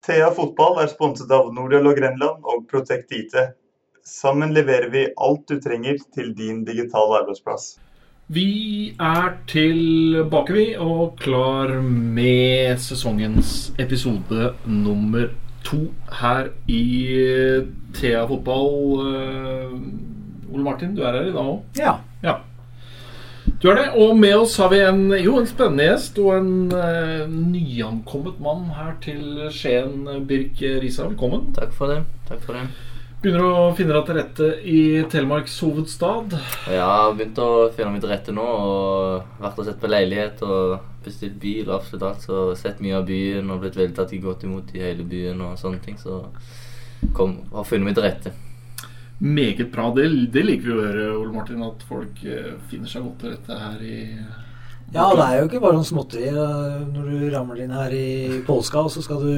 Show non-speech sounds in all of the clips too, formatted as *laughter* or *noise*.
Thea Fotball er sponset av Nordial og Grenland og Protect IT. Sammen leverer vi alt du trenger til din digitale arbeidsplass. Vi er tilbake, vi, og klar med sesongens episode nummer to her i Thea Fotball. Eh, Ole Martin, du er her i dag òg? Ja. ja. Du er det. Og med oss har vi en, jo, en spennende gjest og en uh, nyankommet mann her til Skien. Birk Risa, velkommen. Takk for det. Takk for det. Begynner å finne deg til rette i Telemarks hovedstad? Ja, begynt å finne meg til rette nå. og Vært og sett på leilighet og bestilt bil og absolutt alt. Så sett mye av byen og blitt veldig tatt godt imot i hele byen og sånne ting. Så kom, har funnet meg til rette. Meget bra. Det, det, liker vi å høre, Ole Martin, at folk uh, finner seg godt til rette her i Ja, det er jo ikke bare sånn småtteri. Når du ramler inn her i påska, så skal du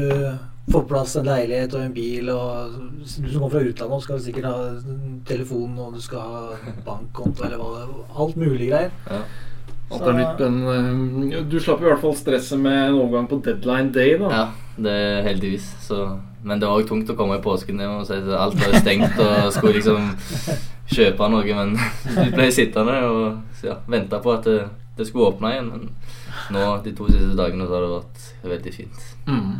få på plass en leilighet og en bil. Og du som kommer fra utlandet, skal du sikkert ha telefon, og du skal ha bankkonto eller hva det. Alt mulig greier. Ja. Alt er nytt, men du slapp i hvert fall stresset med en overgang på deadline day, da. Ja, det er heldigvis. Så men det var òg tungt å komme i påsken. Og si alt var stengt og skulle liksom kjøpe noe. Men *laughs* vi ble sittende og ja, vente på at det, det, skulle åpne igjen. Men nå de to siste dagene så har det vært veldig fint. Mm.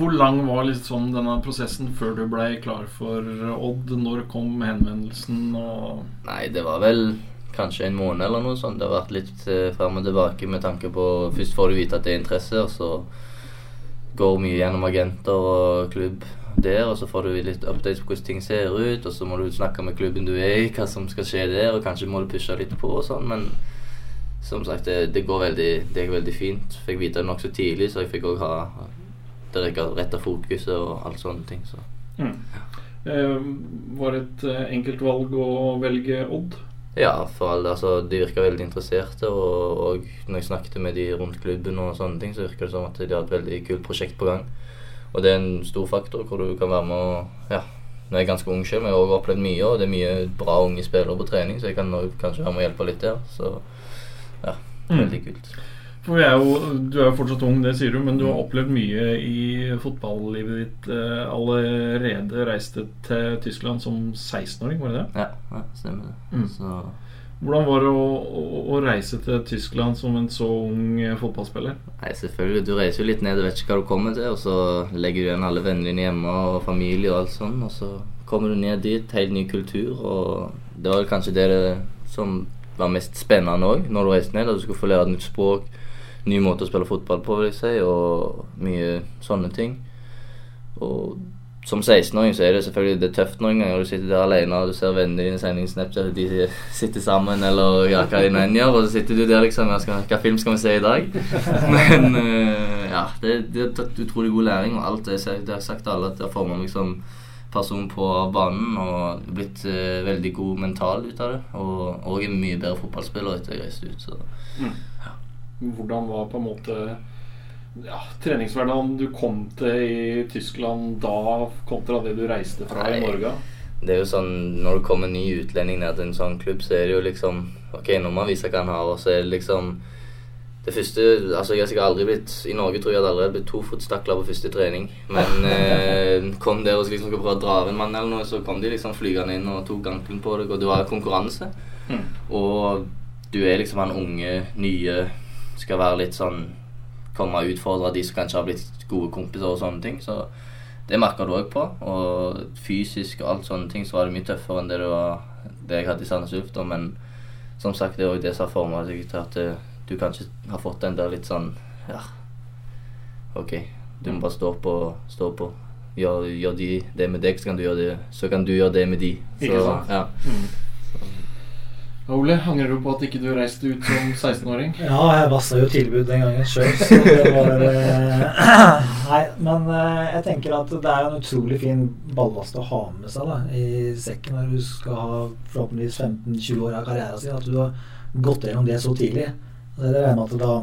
Hvor lang var liksom denne prosessen før du ble klar for Odd? Når kom henvendelsen? Og Nei, det var vel kanskje en måned eller noe sånt. Det har vært litt eh, fram og tilbake med tanke på Først får du vite at det er interesse, og så går mye gjennom agenter og klubb der, og så får du litt updates på hvordan ting ser ut, og så må du snakke med klubben du er i, hva som skal skje der, og kanskje må du pushe litt på og sånn, men som sagt, det, det går veldig, det er veldig fint. Fikk vite det nokså tidlig, så jeg fikk òg ha det rette fokuset og alt sånne ting. Så. Mm. Eh, var det et eh, enkelt valg å velge Odd? Ja, for alle, altså, de virka veldig interesserte. Og, og, når jeg snakket med de rundt klubben, og sånne ting, så virka det som at de har et veldig kult prosjekt på gang. Og det er en stor faktor hvor du kan være med og ja, Nå er jeg ganske ung selv, men jeg har også opplevd mye, og det er mye bra unge spillere på trening, så jeg kan kanskje være med og hjelpe litt der. Så ja, mm. veldig kult. For er jo, Du er jo fortsatt ung, det sier du, men du har opplevd mye i fotballivet ditt eh, allerede. Reiste til Tyskland som 16-åring, var det det? Ja, ja stemmer det. Mm. Så hvordan var det å, å, å, reise til Tyskland som en så ung eh, fotballspiller? Nei, selvfølgelig. Du reiser jo litt ned, du vet ikke hva du kommer til. Og så legger du igjen alle vennene dine hjemme og familie og alt sånn. Og så kommer du ned dit, helt ny kultur. Og det var kanskje det, det som var mest spennende òg, når du reiste ned. At du skulle få lære et nytt språk ny måte å spille fotball på, vil jeg si, og mye sånne ting. Og som 16-åring så er det selvfølgelig det er tøft noen ganger. Du sitter der alene og du ser vennene dine sende Snapchat, de sitter sammen eller ja, hva de enn gjør, og så sitter du der liksom skal, Hva film skal vi se i dag? *laughs* Men uh, ja, det, det er tatt utrolig god læring, og alt det, det har sagt til alle at det har forma meg som person på banen og blitt uh, veldig god mental ut av det. Og òg en mye bedre fotballspiller etter jeg reiste ut. Så mm. Hvordan var på en måte ja, treningshverdagen du kom til i Tyskland da, kontra det du reiste fra Nei, i Norge? Det er jo sånn, Når det kommer en ny utlending ned til en sånn klubb, så er det jo liksom Ok, nå må man vise hva han har, og så er det liksom det første, altså Jeg har sikkert aldri blitt I Norge tror jeg hadde allerede blitt tofotstakla på første trening. Men *laughs* eh, kom der og liksom skulle prøve å dra av en mann, eller noe, så kom de liksom flygende inn og tok ankelen på deg. Og det var konkurranse. Mm. Og du er liksom han unge, nye skal være litt sånn Komme og utfordre de som kanskje har blitt gode kompiser og sånne ting. Så det merka du òg på. Og fysisk og alt sånne ting så var det mye tøffere enn det, det, jeg hadde i Sandnes Ulf. Men som sagt, det er òg det som har forma deg til at eh, du kanskje har fått den der litt sånn Ja, OK, du må bare stå på. Stå på. Gjør, gjør de det med deg, så kan du gjøre det, så kan du gjøre det med de. Så, Ikke sant? Ja. Mm. Ole, angrer du på at ikke du reiste ut som 16-åring? Ja, jeg vassa jo tilbud den gangen sjøl, så det var eh, *clears throat* Nei, men eh, jeg tenker at det er en utrolig fin ballast å ha med seg da, i sekken når du skal ha forhåpentligvis 15-20 år av karrieren sin. At du har gått gjennom det så tidlig. Det regner med at da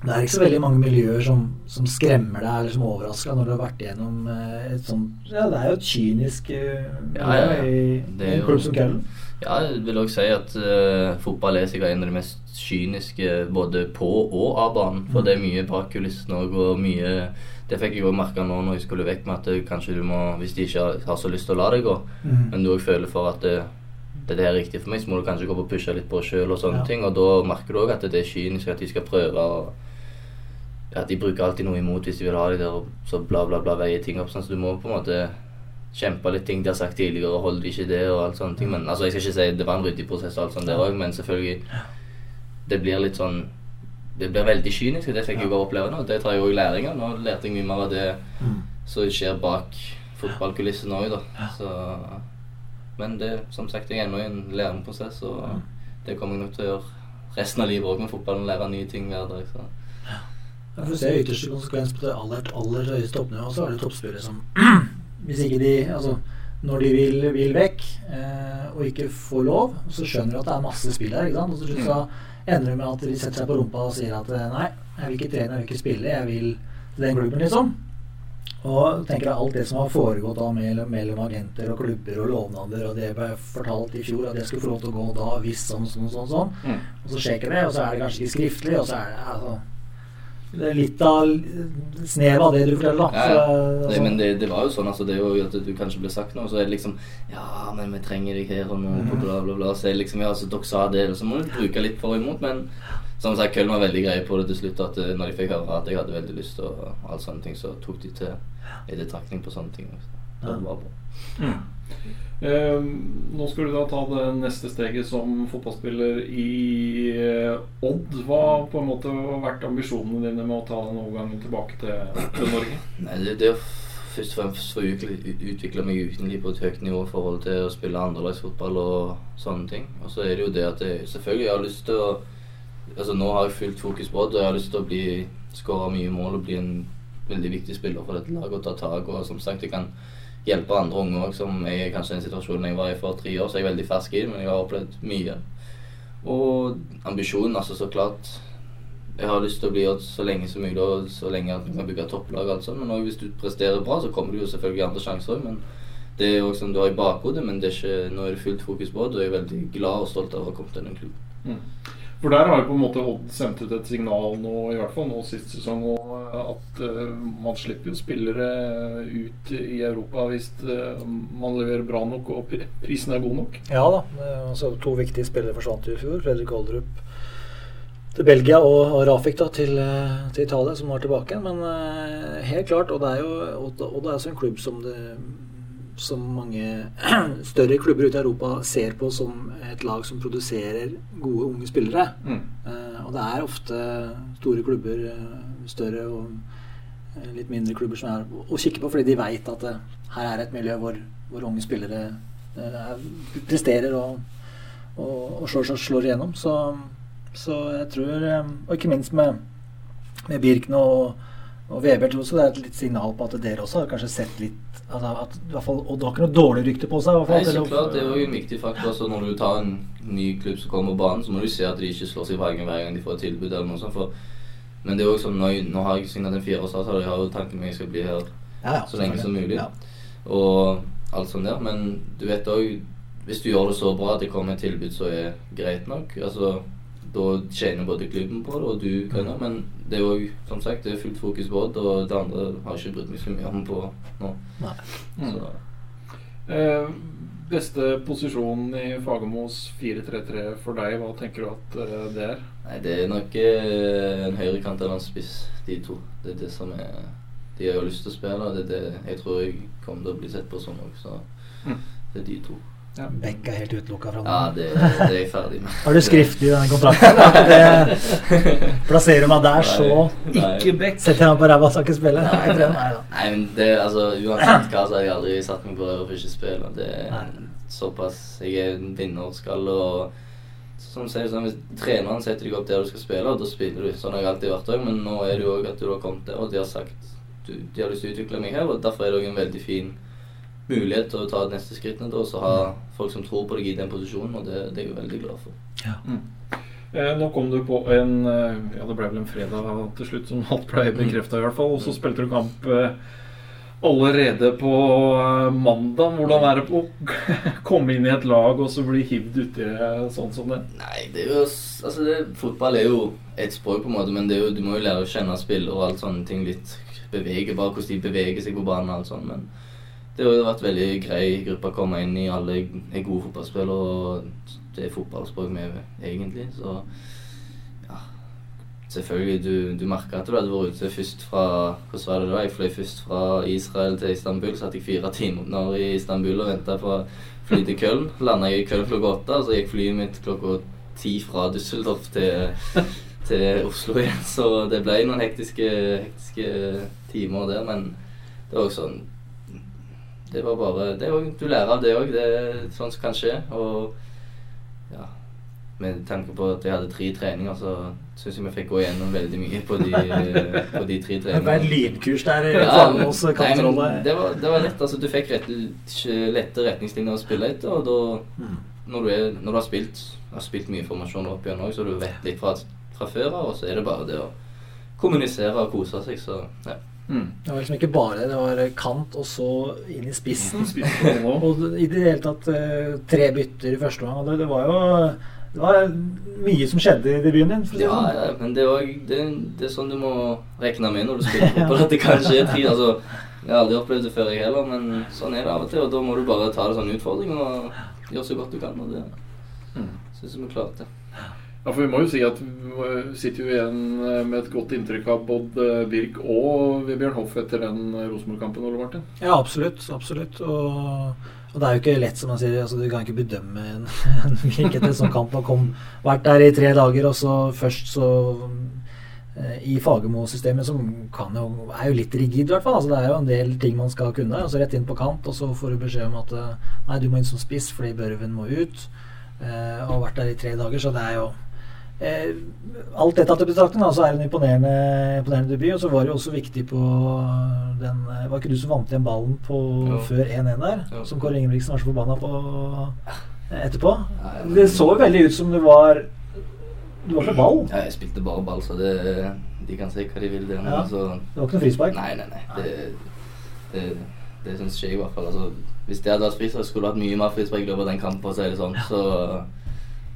det er ikke så veldig mange miljøer som, som skremmer deg eller som overrasker deg når du har vært igjennom eh, et sånt Ja, det er jo et kynisk eh, miljø Ja, ja, ja. i Det en klubb som Køllen. Ja, jeg vil også si at uh, fotball er sikkert en av de mest kyniske både på og av banen. For det er mye bak kulissene òg, og mye Det fikk jeg òg merke nå når jeg skulle vekk med at det, kanskje du må Hvis de ikke har, har så lyst til å la det gå, mm. men du òg føler for at det, det er det riktig for meg, så må du kanskje gå på og pushe litt på sjøl og sånne Ja. ting. Og da merker du òg at det er kynisk at de skal prøve å ja, De bruker alltid noe imot hvis de vil ha deg der, og så bla, bla, bla veier ting opp. Sånn, så du må på en måte kjempe litt ting de har sagt tidligere, og holder de ikke det, og alt sånne ting. Men altså, jeg skal ikke si det var en ryddig prosess og alt sånt der òg, men selvfølgelig Det blir litt sånn Det blir veldig kynisk, og det fikk jeg jo oppleve nå. Det tar jeg òg læring av. Nå lærte jeg mye mer av det Mm. som skjer bak fotballkulissene òg, da. Så Men det som sagt, jeg er ennå i en læringsprosess, og det kommer jeg nok til å gjøre resten av livet òg med fotballen. Lære nye ting hver dag. Så. For å se ytterste konsekvens på det aller, aller høyeste toppnivået, så er det toppspillere som *clears throat* Hvis ikke de Altså, når de vil, vil vekk eh, og ikke får lov, så skjønner de at det er masse spill der. ikke sant? Og så til slutt ender det med at de setter seg på rumpa og sier at eh, nei, jeg vil ikke trene, jeg vil ikke spille, jeg vil til den klubben, liksom. Og tenker jeg alt det som har foregått da mellom, mellom agenter og klubber og lovnader, og det ble fortalt i fjor at jeg skulle få lov til å gå da hvis sånn, sånn, sånn, sånn. Mm. Og så sjekker det, og så er det kanskje ikke skriftlig, og så er det altså Det litt av snev av det du forteller, da. Ja, ja. altså, Nei, men det, det var jo sånn, altså. Det er jo at du kanskje blir sagt noe, så er det liksom Ja, men vi trenger deg her og nå, Mhm. bla, bla, bla. Så er det liksom Ja, så dere sa det, så må du bruke litt for og imot. Men som sagt, Køllen var veldig greie på det til slutt. At eh, når de fikk høre at jeg hadde veldig lyst til og alt sånne ting, så tok de til i betraktning på sånne ting. Også. Det var på. Mm. Eh, nå skal du da ta det neste steget som fotballspiller i eh, Odd. Hva har på en måte vært ambisjonene dine med å ta den overgangen tilbake til, til Norge? Nei, det, det er først og fremst få utvikle meg utenlig på et høyt nivå i forhold til å spille andrelagsfotball og sånne ting. Og så er det jo det at jeg selvfølgelig jeg har lyst til å Altså Nå har jeg fullt fokus på Odd, og jeg har lyst til å bli skåre mye mål og bli en veldig viktig spiller for dette laget og ta tak. Og som sagt, jeg kan hjelpe andre unge òg, som jeg er kanskje i den situasjonen jeg var i for tre år, så jeg er veldig fersk i det, men jeg har opplevd mye. Og ambisjonen, altså så klart Jeg har lyst til å bli Odd så lenge som mulig, og så lenge at vi kan bygge topplag og alt sånt. Men hvis du presterer bra, så kommer det jo selvfølgelig andre sjanser òg, men det er jo som du har i bakhodet, men det er ikke, nå er det fullt fokus på det, jeg er veldig glad og stolt av å ha kommet til den klubben. Mm. For der har jo på en måte Odd sendt ut et signal nå, i hvert fall nå sist sesong, og at eh, man slipper jo spillere ut i Europa hvis eh, man leverer bra nok og prisen er god nok. Ja da. Altså, to viktige spillere forsvant i fjor. Fredrik Oldrup til Belgia og, og Rafik da, til, eh, til Italia, som var tilbake. Men eh, helt klart, og det er jo Odd, Odd er også en klubb som det som mange *clears throat* større klubber ute i Europa ser på som et lag som produserer gode unge spillere. Mm. Uh, og det er ofte store klubber, eh, større og eh, litt mindre klubber som er å kikke på, fordi de veit at eh, her er et miljø hvor, hvor unge spillere uh, presterer og, og, og slår, slår, slår igjennom. Så, så jeg tror Og ikke minst med, med Birken og, og Vebert også, det er et litt signal på at dere også har kanskje sett litt altså, at, i hvert fall, Og du har ikke noe dårlig rykte på seg? Fall, Nei, så klart, Det er jo en viktig faktor. Altså, når du tar en ny klubb som kommer på banen, så må du se at de ikke slår seg i veggen hver gang de får et tilbud. eller noe sånt. For, men det er jo også nå, nå har jeg signert en fireårsavtale, jeg har jo tanken om jeg skal bli her ja, ja, så lenge som mulig. Ja. Og alt sånt der. Men du vet òg Hvis du gjør det så bra at det kommer et tilbud som er greit nok, altså da tjener både klubben på det, og du kan det. Men det er jo som sagt det er fullt fokus på det, og det andre har jeg ikke brydd meg så mye om på nå. Nei. Mm. Så Eh, beste posisjon i Fagermos 4-3-3 for deg, hva tenker du at eh, det er? Nei, det er nok eh, en høyrekant eller en spiss, de to. Det er det som er De har lyst til å spille, og det er det jeg tror jeg kommer til å bli sett på sånn òg, så Mm. det er de to. Beck er helt utelukka fra nå. Ja, det, det er jeg ferdig med. Har du skriftlig i denne kontrakten? *laughs* Det, plasserer du meg der, så Nei. Ikke Beck! setter jeg meg på ræva og skal ikke spille? Nei, det, nei. Nei, men det, altså, Uansett hva, så har jeg aldri satt meg på ræva for ikke å spille. Det er såpass Jeg er en vinnerskalle og som sier sånn, Hvis treneren setter deg opp der du skal spille, og da spiller du. Sånn har jeg alltid vært òg, men nå er det jo òg at du har kommet der, og de har sagt du, de har lyst til å utvikle meg her, og derfor er det òg en veldig fin mulighet til å ta et neste skrittene. da, Og så ha folk som tror på deg i den posisjonen, og det, det er jeg veldig glad for. Mm. Eh, nå kom du på en eh, Ja, det ble vel en fredag til slutt, som alt ble bekrefta i hvert fall. Og så spilte du kamp eh, allerede på mandag. Hvordan er det å *laughs* komme inn i et lag og så bli hivd uti sånn som det? Nei, det er jo Altså, det, fotball er jo et språk, på en måte, men det er jo, du må jo lære å kjenne spillere og alt sånne ting litt. Bevege, bare hvordan de beveger seg på banen og alt sånt. Men det har jo vært veldig grei gruppe å komme inn i. Alle er gode fotballspillere, og det er fotballspråk med, egentlig. Så ja Selvfølgelig, du, du merka at du hadde vært ute først fra Hvordan var det da? Jeg fløy først fra Israel til Istanbul. Satt jeg fire timer i Istanbul og venta på fly til Köln. Landa jeg i Köln klokka åtte, og så gikk flyet mitt klokka ti fra Düsseldorf til, til Oslo igjen. Så det ble noen hektiske, hektiske timer der, men det var også sånn Det var bare det òg. Du lærer av det òg. Det er sånt som kan skje. Og ja Med tanke på at jeg hadde tre treninger, så syns jeg vi fikk gå gjennom veldig mye på de, *laughs* på de tre Det ble et treningene. lynkurs der i Ja, Fagermos nei, men kantrolle. det, var, det var lett. altså Du fikk rett, lette retningslinjer å spille etter. Og da, Mm. når, du er, når du har spilt, har spilt mye formasjoner opp igjen òg, så du vet litt fra, fra før av, og så er det bare det å kommunisere og kose seg, så ja. Mm. Det var liksom ikke bare det. Var kant og så inn i spissen. spissen. *laughs* Og i det hele tatt eh, tre bytter i første omgang. Det, det var jo det var mye som skjedde i debuten din. Ja, sånn. ja, men det er, også, det, det er sånn du må regne med når du *laughs* spiller fotball. At det kan skje tre. Altså, jeg har aldri opplevd det før, jeg heller, men sånn er det av og til. Og da må du bare ta det som en utfordring og gjøre så godt du kan. Og det Mm. syns jeg vi klarte. Ja, for Vi må jo si at vi sitter jo igjen eh, med et godt inntrykk av både Birk og Vebjørn Hoff etter den Rosenborg-kampen. Ole Martin. Ja, absolutt. absolutt. Og, og det er jo ikke lett, som man sier. Altså, du kan ikke bedømme en, *laughs* en Birk etter en sånn kamp. har vært der i tre dager, og så først så eh, i Fagermo-systemet, som jo, er jo litt rigid, i hvert fall. Altså, det er jo en del ting man skal kunne. Altså Rett inn på kant, og så får du beskjed om at eh, nei, du må inn som spiss fordi Børven må ut. Eh, og vært der i tre dager, så det er jo eh, Alt dette til betraktning, så er det en imponerende, imponerende debut. Og så var det jo også viktig på den eh, Var ikke du som vant igjen ballen på Jo. før 1-1 der? Jo. Som Kåre Ingebrigtsen var så forbanna på eh, etterpå? Ja, ja. Det så jo veldig ut som du var Du var på ball. Ja, jeg spilte bare ball, så det, de kan si hva de vil. Det, Ja. altså, Det var ikke noe frispark. Nei, nei, nei. Det, det, det syns ikke jeg, i hvert fall. Altså, hvis det hadde vært frispark, skulle det hatt mye mer frispark i løpet av den kampen. for å si det sånn. Så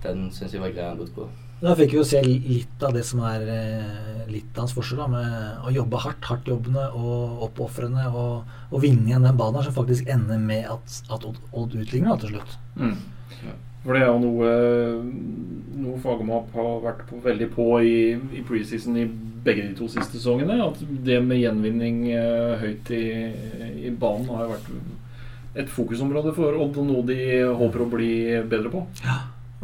den syns jeg var grei å gå på. Da fikk vi jo se litt av det som er eh, litt av hans forskjell, da, med å jobbe hardt, hardtjobbende og oppofrende, og, og vinne igjen den banen som faktisk ender med at, at Odd, utligner da, til slutt. Mm. Ja. For det er jo noe, noe Fagermap har vært på, veldig på i, i preseason i begge de to siste sesongene. At det med gjenvinning eh, høyt i, i banen har jo vært et fokusområde for Odd, og noe de håper å bli bedre på.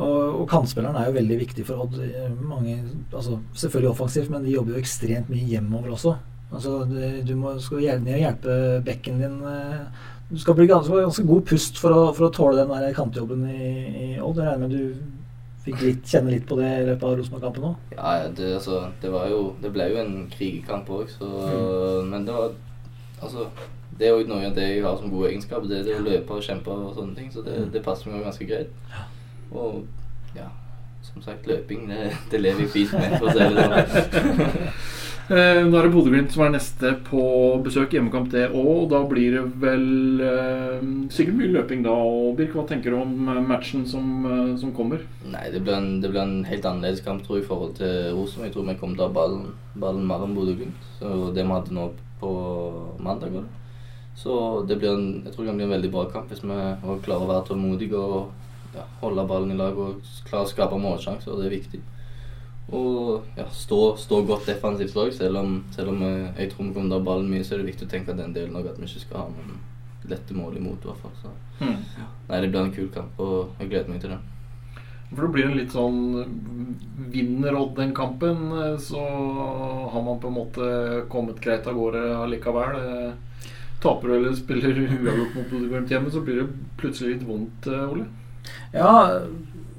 Og, og kantspilleren er jo veldig viktig for Odd. Eh, Mange, altså, selvfølgelig offensivt, men de jobber jo ekstremt mye hjemover også. Altså, du, du må, skal gjerne hjelpe bekken din eh, Du skal bli ganske, ganske god pust for å, for å tåle den der kantjobben i, i Odd. Jeg regner med du fikk litt, kjenne litt på det i løpet av Rosenborg-kampen òg. Ja, det, altså, det var jo Det ble jo en krigerkamp òg, så Men det var Altså, det er jo noe av det jeg har som gode egenskaper. Det, det å løpe og kjempe og sånne ting, så det, det passer meg ganske greit. Og ja, som sagt, løping, det, det lever jeg fint med, for å si det sånn. *laughs* Eh, er det Bodø-Glimt som er neste på besøk. Hjemmekamp, det òg. Da blir det vel eh, sikkert mye løping da. Og Birk, hva tenker du om eh, matchen som, eh, som kommer? Nei, det blir, en, det blir en helt annerledes kamp tror jeg, i forhold til Rosenborg. Jeg tror vi kommer til å ha ballen, ballen mer enn Bodø-Glimt. Det vi hadde nå på mandag. Også. Så det blir en, jeg tror det kan bli en veldig bra kamp hvis vi klarer å være tålmodige og ja, holde ballen i lag og klare å skape målsjanser. Det er viktig. Og ja, stå, stå godt defensivt òg. Selv, om, selv om eh, jeg tror vi kommer til å ha ballen mye, så er det viktig å tenke den delen òg, at vi ikke skal ha noen lette mål imot. i hvert fall. Så. Nei, det blir en kul kamp, og jeg gleder meg til det. For det blir en litt sånn Vinner Odd den kampen, eh, så har man på en måte kommet greit av gårde allikevel. Eh, Taper du eller spiller uavgjort mot Bodø-Glimt hjemme, så blir det plutselig litt vondt, Ole. Ja,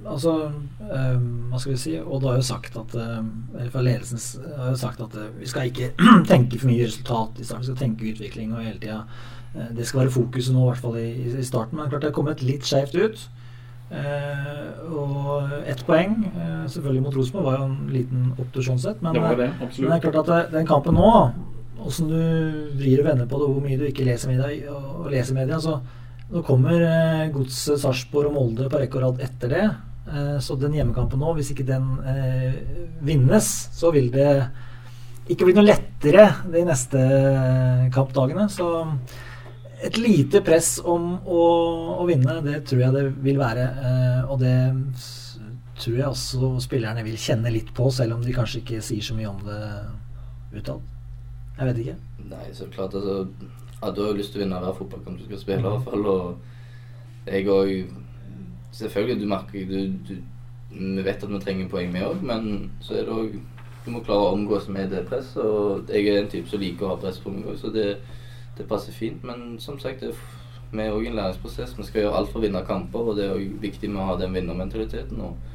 altså um, Hva skal vi si? Odd har jo sagt at eh, Eller fra ledelsen har jo sagt at eh, vi skal ikke *clears throat* tenke for mye resultat i starten. Vi skal tenke utvikling og hele tida. Eh, det skal være fokuset nå, i hvert fall i, i starten. Men klart det har kommet litt skjevt ut. Uh, og ett poeng, uh, selvfølgelig mot Rosenborg, var jo en liten opptur sånn sett. Men, Det det, men det er klart at det- den kampen nå, åssen du vrir og vender på det, hvor mye du ikke leser media, og, og leser media så Nå kommer eh, Godset, Sarpsborg og Molde på rekke og rad etter det. Eh, så den hjemmekampen nå, hvis ikke den eh, vinnes, så vil det ikke bli noe lettere de neste kampdagene. Så et lite press om å, å vinne, det tror jeg det vil være. Og det tror jeg også spillerne vil kjenne litt på, selv om de kanskje ikke sier så mye om det utad. Jeg vet ikke. Nei, så klart altså ja, Du har jo lyst til å vinne hver fotballkamp du skal spille, i hvert fall. Og jeg òg Selvfølgelig, du merker du, du, Vi vet at vi trenger poeng, vi òg, men så er det òg Du må klare å omgås med det presset. Og jeg er en type som liker å ha press på meg òg, så det, det passer fint. Men som sagt, det, vi er òg en læringsprosess. Vi skal gjøre alt for å vinne kamper, og det er òg viktig med å ha den vinnermentaliteten. Og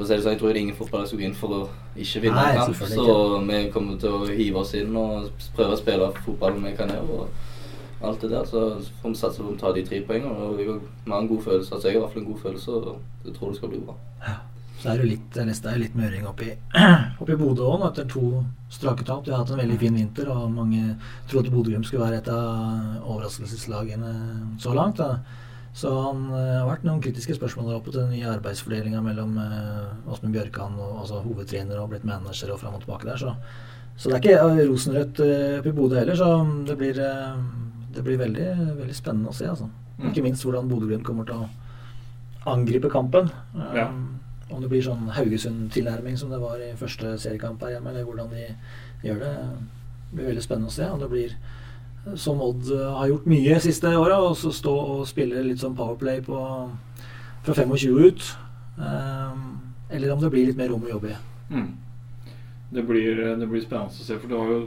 for å si det sånn, Jeg tror ingen fotballer som går inn for å ikke vinne Nei, en kamp. Så vi kommer til å hive oss inn og prøve å spille fotballen vi kan gjøre. Og alt det der. Så får vi satse på å ta de tre poengene. Og vi har en god følelse. Altså, jeg har i hvert fall en god følelse, og jeg tror det skal bli bra. Så er det litt, neste er litt møring oppi, *clears throat* oppi Bodø òg, etter to strake tap. De har hatt en veldig fin vinter, og mange trodde Bodø-Glimt skulle være et av overraskelseslagene så langt. Da. Så han eh, har vært noen kritiske spørsmål der oppe til den nye arbeidsfordelinga mellom eh, Åsmund Bjørkan, og, altså hovedtrener, og blitt manager og fram og tilbake der. Så, så det er ikke eh, rosenrødt oppe i Bodø heller, så det blir, det blir veldig, veldig spennende å se. Altså. Mm. Ikke minst hvordan Bodø-Glimt kommer til å angripe kampen. Ja. Om det blir sånn Haugesund-tilnærming som det var i første seriekamp her hjemme, eller hvordan de gjør det, blir veldig spennende å se. Om det blir som Odd uh, har gjort mye siste åra, og så stå og spille litt sånn Powerplay på, fra 25 ut. Um, eller om det blir litt mer rom å jobbe i. Mm. Det, blir, det blir spennende å se, for du har jo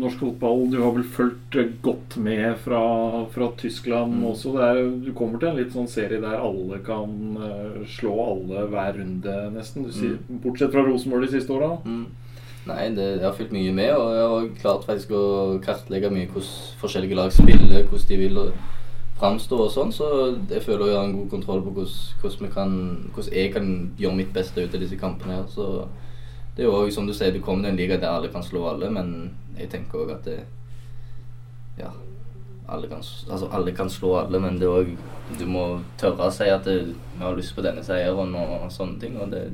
norsk fotball Du har vel fulgt eh, godt med fra, fra Tyskland Mm. også. Det er, du kommer til en litt sånn serie der alle kan eh, slå alle hver runde, nesten. Du sier, Bortsett fra Rosenborg de siste åra. Mm. Nei, det, jeg har fulgt mye med, og jeg har klart faktisk å kartlegge mye hvordan forskjellige lag spiller, hvordan de vil framstå og sånn. Så jeg føler jeg har en god kontroll på hvordan, jeg kan gjøre mitt beste ut av disse kampene. her, så det er jo som du sier, du kommer til en liga der alle kan slå alle, men jeg tenker òg at det Ja. Alle kan, altså alle kan slå alle, men det er også, du må tørre å si at vi har lyst på denne seieren og sånne ting. Og det,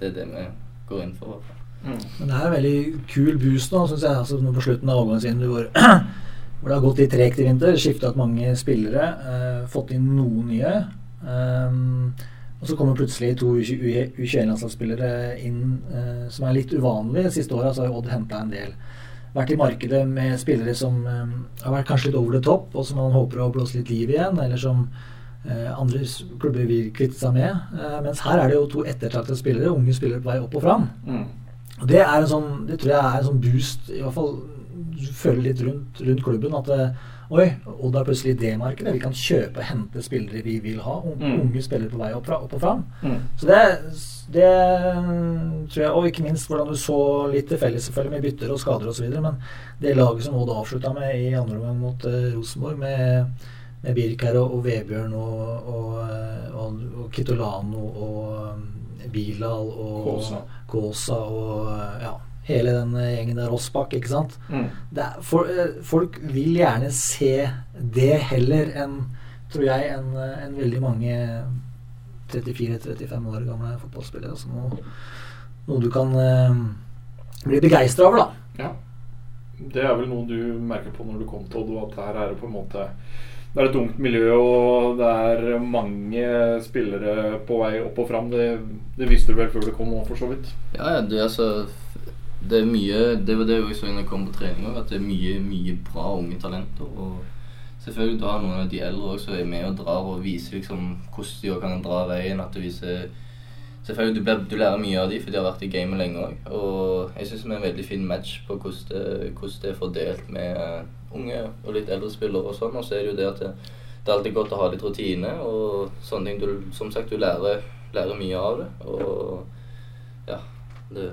det er det vi går inn for. Men det er en veldig kul boost nå, syns jeg. Altså, på slutten av overgangsvinduet hvor, *clears throat* hvor det har gått litt tregt i vinter. Skifta ut mange spillere. Eh, fått inn noen nye. Um, og så kommer plutselig to U21-landslagsspillere inn eh, som er litt uvanlige. Siste åra har Odd henta en del. Vært i markedet med spillere som eh, har vært kanskje litt over the top, og som man håper å blåse litt liv igjen, eller som eh, andre klubber vil kvitte seg med. Eh, mens her er det jo to ettertraktede spillere, unge spillere på vei opp og fram. Mm. Det, er en sånn, det tror jeg er en sånn boost, i hvert fall du føler litt rundt, rundt klubben, at det oi, Odd er plutselig det markedet. Vi kan kjøpe og hente spillere vi vil ha. Unge, Mm. Unge spillere på vei opp, opp og fram. Mm. Så det, det tror jeg, og ikke minst hvordan du så litt til felles selvfølgelig med bytter og skader osv. Men det laget som Odd avslutta med i andre omgang mot uh, Rosenborg, med, med Birk her og, og Vebjørn og, og, eh, og, og Kitolano og eh, Bilal og Kaasa. Kaasa og eh, ja, hele den eh, gjengen der, Rossbakk, ikke sant. Mm. Det er, for, eh, folk vil gjerne se det heller enn, tror jeg, enn en veldig mange 34-35 år gamle fotballspillere. Altså noe, noe du kan eh, bli begeistra over, da. Ja. Det er vel noe du merker på når du kom til Oddo, at her er det på en måte Det er et ungt miljø, og det er mange spillere på vei opp og fram. Det, det visste du vel før du kom òg, for så vidt. Ja, ja, det altså Det er mye Det var det jeg så når jeg kom på trening at det er mye, mye bra unge talenter. Og selvfølgelig da har noen av de eldre også er med og drar og viser liksom hvordan de kan dra veien. At det viser Selvfølgelig, du, blir, du lærer mye av dem, for de har vært i gamet lenge òg. Og jeg syns vi er en veldig fin match på hvordan det, hvordan det er fordelt med eh, unge og litt eldre spillere og sånn. Og så er det jo det at det, det er alltid godt å ha litt rutine og sånne ting. Du, som sagt, du lærer, lærer mye av det. Og ja, det,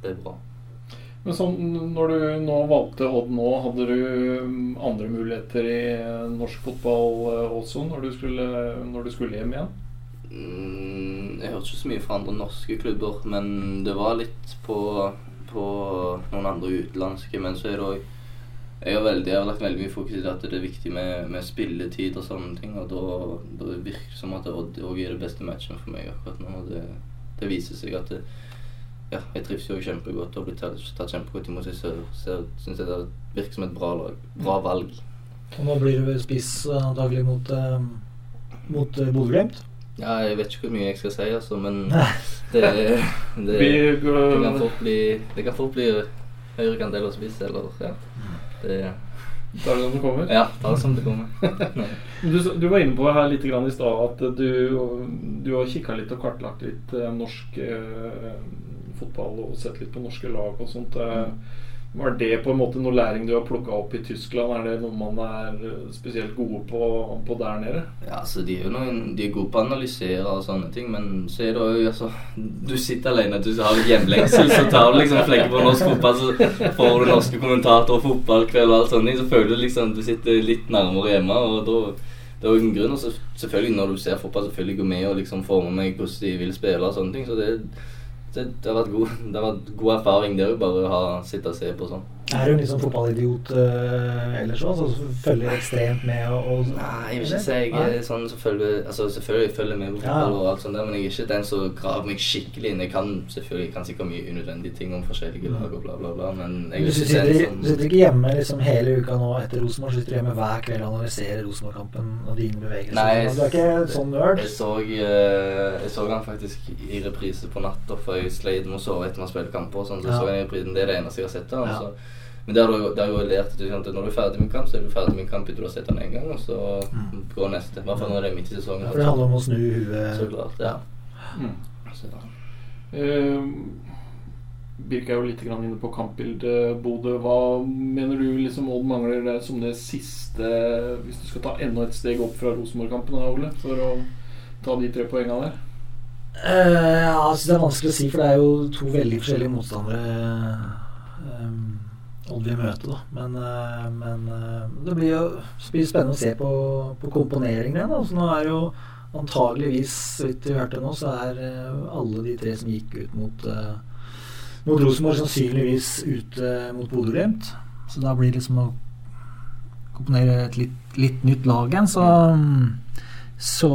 det er bra. Men sånn, når du nå valgte Odd nå, hadde du mm, andre muligheter i eh, norsk fotball eh, også når du skulle, når du skulle hjem igjen? Mm, jeg hørte ikke så mye fra andre norske klubber, men det var litt på, på noen andre utenlandske. Men så er det òg jeg har, veldig, jeg har lagt veldig mye fokus i at det er viktig med, med spilletid og sånne ting. Og da, virker det som at Odd òg er det beste matchen for meg akkurat nå. Og det, det viser seg at det, ja, jeg trives jo kjempegodt og blir tatt, kjempegodt imot. Jeg syns det virker som et bra, lag, bra valg. Og nå blir du spiss antagelig mot, uh, mot uh, Bodø-Glimt? Ja, jeg vet ikke hvor mye jeg skal si, altså, men *laughs* det, det, *laughs* det kan fort bli Det kan fort bli høyrekant eller spiss, eller ja. Det, tar det som det kommer. ja, tar det som det kommer. *laughs* Du, du var inne på her litt grann i stad at du, du har kikka litt og kartlagt litt eh, norsk eh, fotball og sett litt på norske lag og sånt. Eh, var det på en måte noe læring du har plukka opp i Tyskland? Er det noe man er eh, spesielt gode på, på der nede? Ja, altså De er jo noen, de er gode på å analysere og sånne ting, men så er det jo altså Du sitter alene, du har litt hjemlengsel, så tar du liksom flekker på norsk fotball, så får du norske kommentatorer, fotballkveld og alt sånt, så føler du liksom du sitter litt nærmere hjemme, og da det er jo en grunn. Og selvfølgelig, når du ser fotball, selvfølgelig går med og liksom forme meg hvordan de vil spille og sånne ting. Så det, det, det har vært god, *laughs* det har vært god erfaring, det òg, bare å ha, sitte og se på sånn. Er litt sånn fotballidiot uh, ellers òg? Altså, følger ekstremt med og, og Nei, jeg vil ikke si jeg Nei. er sånn som følger Altså selvfølgelig jeg med på Ja. fotball og alt sånt der, men jeg er ikke den som graver meg skikkelig inn. Jeg kan selvfølgelig kan sikkert mye unødvendige ting om forskjellige lag og bla, bla, bla, men jeg vil ikke si sitter, en du sitter sånn ikke hjemme liksom hele uka nå etter Rosenborg? Sitter du hjemme hver kveld og analyserer Rosenborg-kampen og dine bevegelser? Nei, du er ikke sånn nerd? Jeg så, eh, jeg så han faktisk i reprise på natta, for jeg sleit med å sove etter man spiller kamper. og sånn, så Ja. så jeg reprisen. Det er det eneste jeg har sett av. Ja. Men det har, du, det har jo lært at når du er ferdig med en kamp, så er du ferdig med en kamp etter du har sett den én gang, og så Mm. går neste. I hvert fall når det er midt i sesongen. For det handler om å snu Så klart, ja. Mm. Så, Uh, Birk er jo litt grann inne på kampbildet, Bodø. Hva mener du liksom Odd mangler det som det siste Hvis du skal ta enda et steg opp fra Rosenborg-kampen, Ole, for å ta de tre poengene der? Uh, ja, jeg synes det er vanskelig å si, for det er jo to veldig forskjellige motstandere um, Vil møte, da. Men, eh, men eh, det blir jo blir spennende å se på, på komponeringen. Da. Så nå er jo antageligvis, så vidt vi hørte nå, så er eh, alle de tre som gikk ut mot, mot Rosenborg, sannsynligvis ute mot Bodø-Glimt. Så da blir det liksom å komponere et litt, litt nytt lag igjen. Så så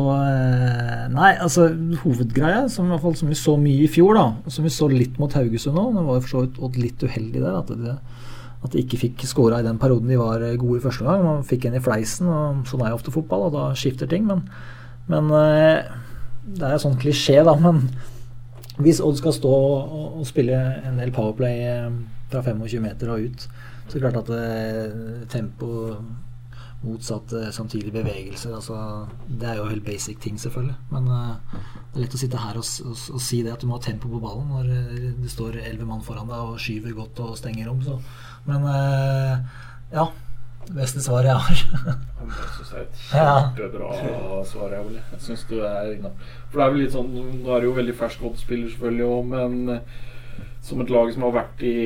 Nei, altså hovedgreia, som, i hvert fall, som vi så mye i fjor, da, og som vi så litt mot Haugesund nå Det var jo for så vidt litt uheldig der. At det, at de ikke fikk skåra i den perioden de var gode i første gang. Man fikk en i fleisen, og sånn er jo ofte fotball, og da skifter ting. Men, men eh, det er jo sånn klisjé, da. *laughs* Men hvis Odd skal stå og, og spille en del powerplay eh, fra 25 meter og ut, så er det klart at eh, tempo motsatt samtidige bevegelser. Altså, det er jo helt basic ting, selvfølgelig. Men uh, det er lett å sitte her og, og, og si det at du må ha tempo på ballen når eh, det står elleve mann foran deg og skyver godt og stenger. Så. Men uh, ja. Det beste svaret jeg har. Det er et *laughs* kjempebra svar, jeg. Jeg synes du er innom. For det er vel litt sånn Nå er du jo veldig fersk Odd-spiller, selvfølgelig òg, men eh, som et lag som har vært i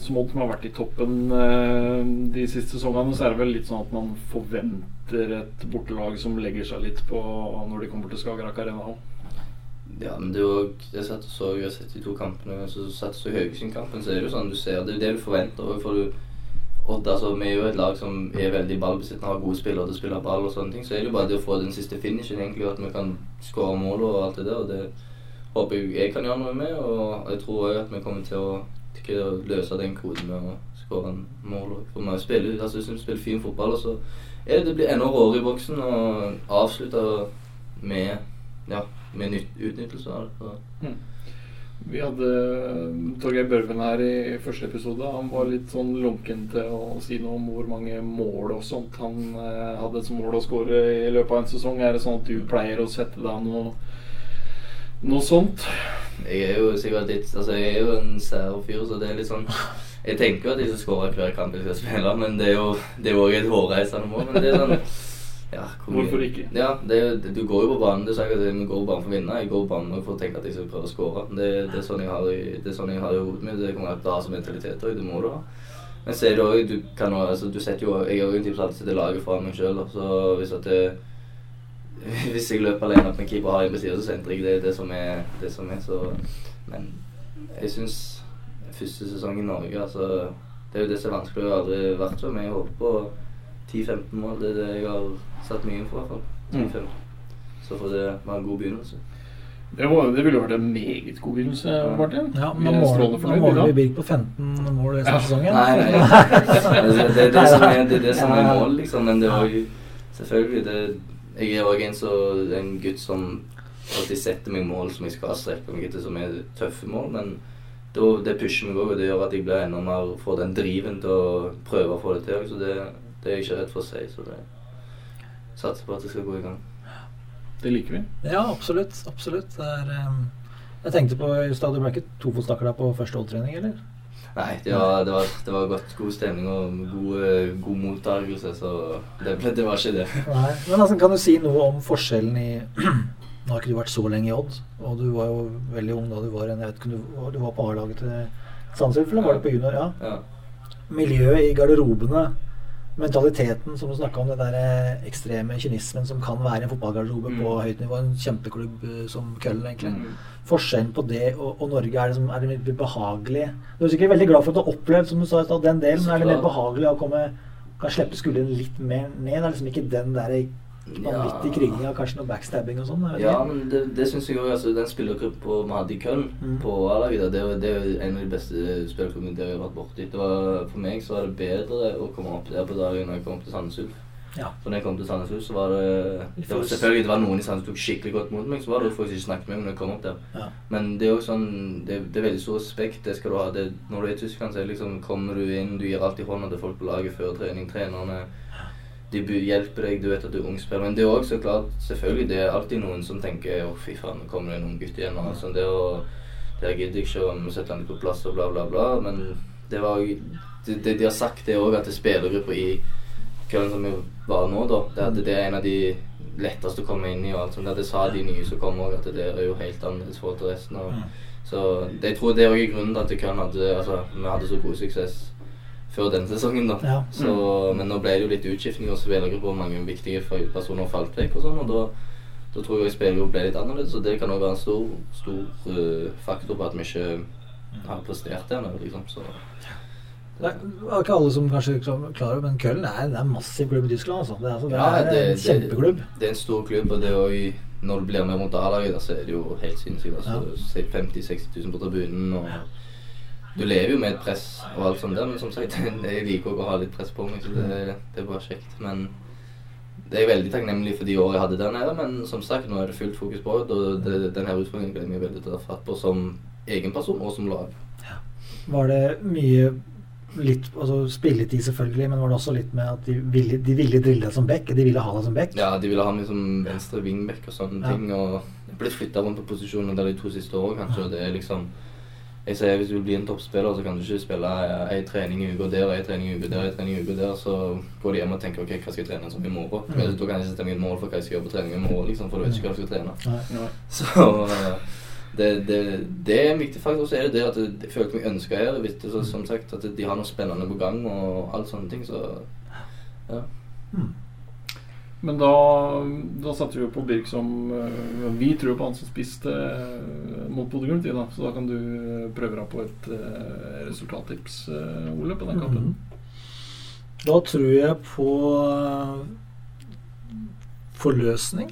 Som som har vært i toppen eh, de siste sesongene, så er det vel litt sånn at man forventer et bortelag som legger seg litt på når de kommer til Skagerrak Arena. Ja, men det jo Jeg satt og så Jeg har sett de to kampene, så satt og så Haugesund-kampen, så er det jo sånn du ser Det er jo det du forventer. Og for du Odd, altså, vi er jo et lag som er veldig ballbesittende, har gode spillere til å spille ball og sånne ting. Så er det jo bare det å få den siste finishen, egentlig, og at vi kan skåre mål og alt det der. Og det håper jeg jeg kan gjøre noe med, og jeg tror òg at vi kommer til å, til å løse den koden med å skåre en mål. For vi spiller, altså, jeg synes vi spiller fin fotball, og så er det det blir enda råere i boksen, og avslutte med ja, med nytt, utnyttelse av det. Så. Vi hadde Torgeir Børven her i første episode. Han var litt sånn lunken til å si noe om hvor mange mål og sånt han eh, hadde som mål å skåre i løpet av en sesong. Er det sånn at du pleier å sette deg noe, noe sånt? Jeg er jo sikkert litt Altså, jeg er jo en sær fyr, så det er litt sånn Jeg tenker jo at jeg skal skåre hver kamp jeg skal spille, men det er jo Det er jo også et hårreisende mål. Men det er sånn ja, Hvorfor ikke? Ja, det du går jo på banen. Du sier at vi går på banen for å vinne. Jeg går på banen for å tenke at jeg skal prøve å skåre. Det, det, er sånn jeg har i, det er sånn jeg har i hodet mitt. Det kommer jeg til å ha som mentalitet òg. Det må du ha. Men så er det òg Du kan også, altså, du setter jo Jeg er jo en type som alltid setter laget fra meg sjøl. Så hvis at det *laughs* Hvis jeg løper alene opp med keeper har en på sida, så sentrer jeg det, det som er det som er. Så Men jeg syns første sesong i Norge, altså Det er jo det som er vanskelig. Jeg har aldri vært så med. Jeg håper på 10-15 mål. Det er det jeg har satt mye inn for, i hvert fall. 10-15. Så får det være en god begynnelse. Det, var, det ville vært en meget god begynnelse, Martin. Ja, Nå er måler, nå måler vi. Birk på 15 mål resten Ja. av sesongen. Nei, nei. Det, *laughs* det, det, er det, som er, det er det som er målet, liksom. Men det var jo selvfølgelig det, Jeg er òg en, så- en gutt som alltid setter meg mål som jeg skal strekke meg etter, som er tøffe mål. Men det, det pusher meg òg, og det gjør at jeg blir enda mer får den driven til å prøve å få det til. Så det, det er jeg ikke redd for å si. Så det satser på at det skal gå i gang. Det liker vi. Ja, absolutt. absolutt. Det er, um, jeg tenkte på i stad, du ble ikke tofotstakkla på første holdtrening, eller? Nei, det var, det var, det var godt, god stemning og god, eh, god mottakelse, så det, ble, det var ikke det. Nei. Men altså, kan du si noe om forskjellen i *clears throat* Nå har ikke du vært så lenge i Odd, og du var jo veldig ung da du var en, jeg vet ikke, du, du var på A-laget til Sandnes eller var du på junior? Ja. Ja. Miljøet i garderobene, mentaliteten som du snakka om, den der eh, ekstreme kynismen som kan være en fotballgarderobe Mm. på høyt nivå, en kjempeklubb eh, som Køllen, egentlig. Mm. Forskjellen på det og, og Norge, er det, som, er det mer behagelig Du er sikkert veldig glad for at du har opplevd som du sa den delen, men er det mer behagelig å komme kan slippe skuldrene litt mer ned? Det er liksom ikke den der vanvittige krigginga, kanskje noe backstabbing og sånn? Ja, men det, det syns jeg òg. Altså, den spillergruppa vi hadde i Köln Mm. på A-laget, det, det er jo en av de beste spillerklubbene jeg har vært borti. For meg så var det bedre å komme opp der på dagen når jeg kom til Sandnes Ulf. Ja. For når jeg kom til Sandnes Ulf, så var det, det var, Selvfølgelig det var noen i Sandnes tok skikkelig godt mot meg, så var det folk som ikke snakket med meg når jeg kom opp der. Ja. Men det er jo sånn det, det er veldig stor respekt. Det skal du ha. Det, når du er i Tyskland, så er det liksom, kommer du inn, du gir alltid hånda til folk på laget før trening. Trenerne de hjelper deg, du vet at du er ung spiller. Men det er òg så klart, selvfølgelig, det er alltid noen som tenker å fy faen, nå kommer det en ung gutt igjen. Og sånn, det, og, det gidder jeg ikke, og vi setter han litt på plass og bla, bla, bla. Men det var det, det de har sagt, det òg, at det spillergruppa i Köln som vi var nå, da, det, at det er en av de letteste å komme inn i. og alt sånt. Det sa de nye som kom òg, at det er jo helt annerledes forhold til resten. av så jeg tror det er også grunnen til at Köln hadde altså, vi hadde så god suksess før denne sesongen. da. Ja. Så, men nå ble det jo litt utskiftning og spillergrupper, mange viktige personer falt vekk. og sånn, og da, da tror jeg spillergruppa ble litt annerledes, og det kan òg være en stor, stor uh, faktor på at vi ikke har prestert ennå. Liksom. Så, Det er ikke alle som kanskje klarer men Köln er, det er en massiv klubb i Tyskland. Altså. Det er, altså, det Ja, er det- en kjempeklubb. Det er en stor klubb, og det er også, når du blir med mot A-laget, så er det jo helt sinnssykt. Altså, 50 000-60 000 på tribunen. og Du lever jo med et press og alt sånt der, men som sagt, *laughs* jeg liker også å ha litt press på meg, så det, det er bare kjekt. Men det er jeg veldig takknemlig for de årene jeg hadde der nede, men som sagt, nå er det fullt fokus på det, og det, denne utfordringen gleder jeg meg veldig til å ta fatt på som egen person og som lag. Var det mye litt, altså Spilletid, selvfølgelig, men var det også litt med at de ville, de ville drille deg som back? De ville ha deg som back? Ja, de ville ha meg som venstre wingback og sånne Ja. ting. Og blitt flytta rundt på posisjoner der de to siste årene, kanskje. Og det er liksom Jeg sier hvis du vil bli en toppspiller, så kan du ikke spille ei trening i uka der, ei trening i uka der, ei trening i uka der. Så går de hjem og tenker ok, hva skal jeg trene som i morgen? Mm. Men da kan jeg ikke sette meg et mål for hva jeg skal gjøre på trening i morgen, liksom, for du vet ikke hva du skal trene. Nei. Så eh, det, det, det er en viktig faktor. Så er det det at jeg følte meg ønska her. Visste så, som sagt at de har noe spennende på gang og alt sånne ting. Så ja. Hmm. Men da, da satte vi jo på Birk som øh, Vi tror på han som spiste øh, mot Bodø-Glimt, da. så da kan du øh, prøve deg på et resultattips, Ole, på den kampen. Mhm. Da tror jeg på uh, forløsning.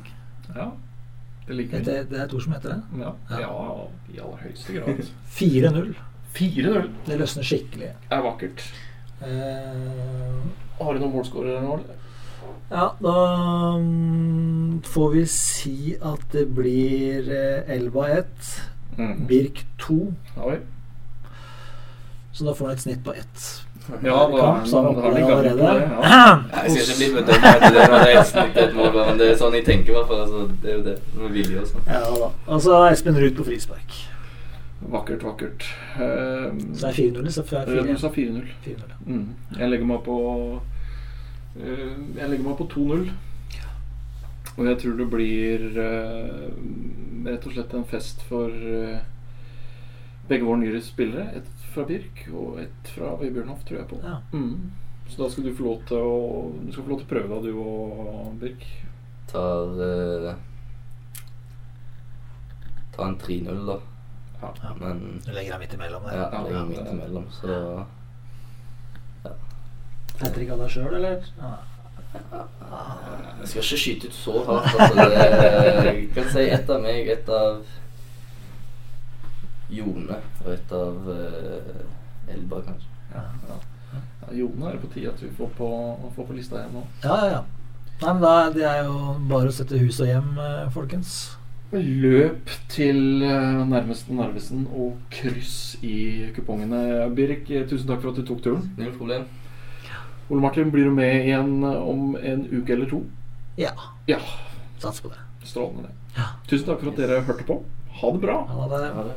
Ja, det liker Det, vi. det er et ord som heter det. Ja, Ja. ja, i aller høyeste grad. *laughs* 4-0. 4-0 Det løsner skikkelig. Det er vakkert. Eh, Har du noen målskårere nå? Ja, da mm, får vi si at det blir Elva Elba 1, Mm. Birk 2. Oi. Så da får han et snitt på ett. Ja, da Kamp, så er han er på allerede. *clears throat* det. Ja. Jeg skal ikke bli bedømt etter det men det er et snitt et mål, men det er sånn jeg tenker i hvert fall. Altså, det er jo det. Med vilje og sånn. Ja da. Og så er Espen Ruud på frispark. Vakkert, vakkert. Uh, Så det er 4-0 istedenfor øh, Du sa 4-1. 4-0. 4-0, ja. Mm. Jeg legger meg på Jeg legger meg på 2-0. Og jeg tror det blir øh, rett og slett en fest for øh, begge våre nyere spillere. Et fra Birk og et fra Vebjørnhoff, tror jeg på. Ja. Mm. Så da skal du få lov til å Du skal få lov til å prøve deg, du og Birk. tar eh, Ta en 3-0, da. Ja. Men Du legger deg midt imellom der. ja, Ja, legger ja, midt imellom, så Hat trick av deg sjøl, eller? Ja. Jeg skal ikke skyte ut så hardt. Altså, det, jeg kan si ett av meg, ett av Jone og ett av uh, Elba, kanskje. Ja, ja. Jone er det på tide at vi får på, får på lista igjen nå. ja, ja, ja. Nei, men da, Det er jo bare å sette hus og hjem, eh, folkens. Løp til eh, nærmeste Narvesen og kryss i kupongene. Birk, tusen takk for at du tok turen. Null problem. Ole Martin, blir du med igjen eh, om en uke eller to? Ja. Ja. Sats på det. Strålende. Ja. Tusen takk for at dere hørte på. Ha det bra. Ha det. Ha det.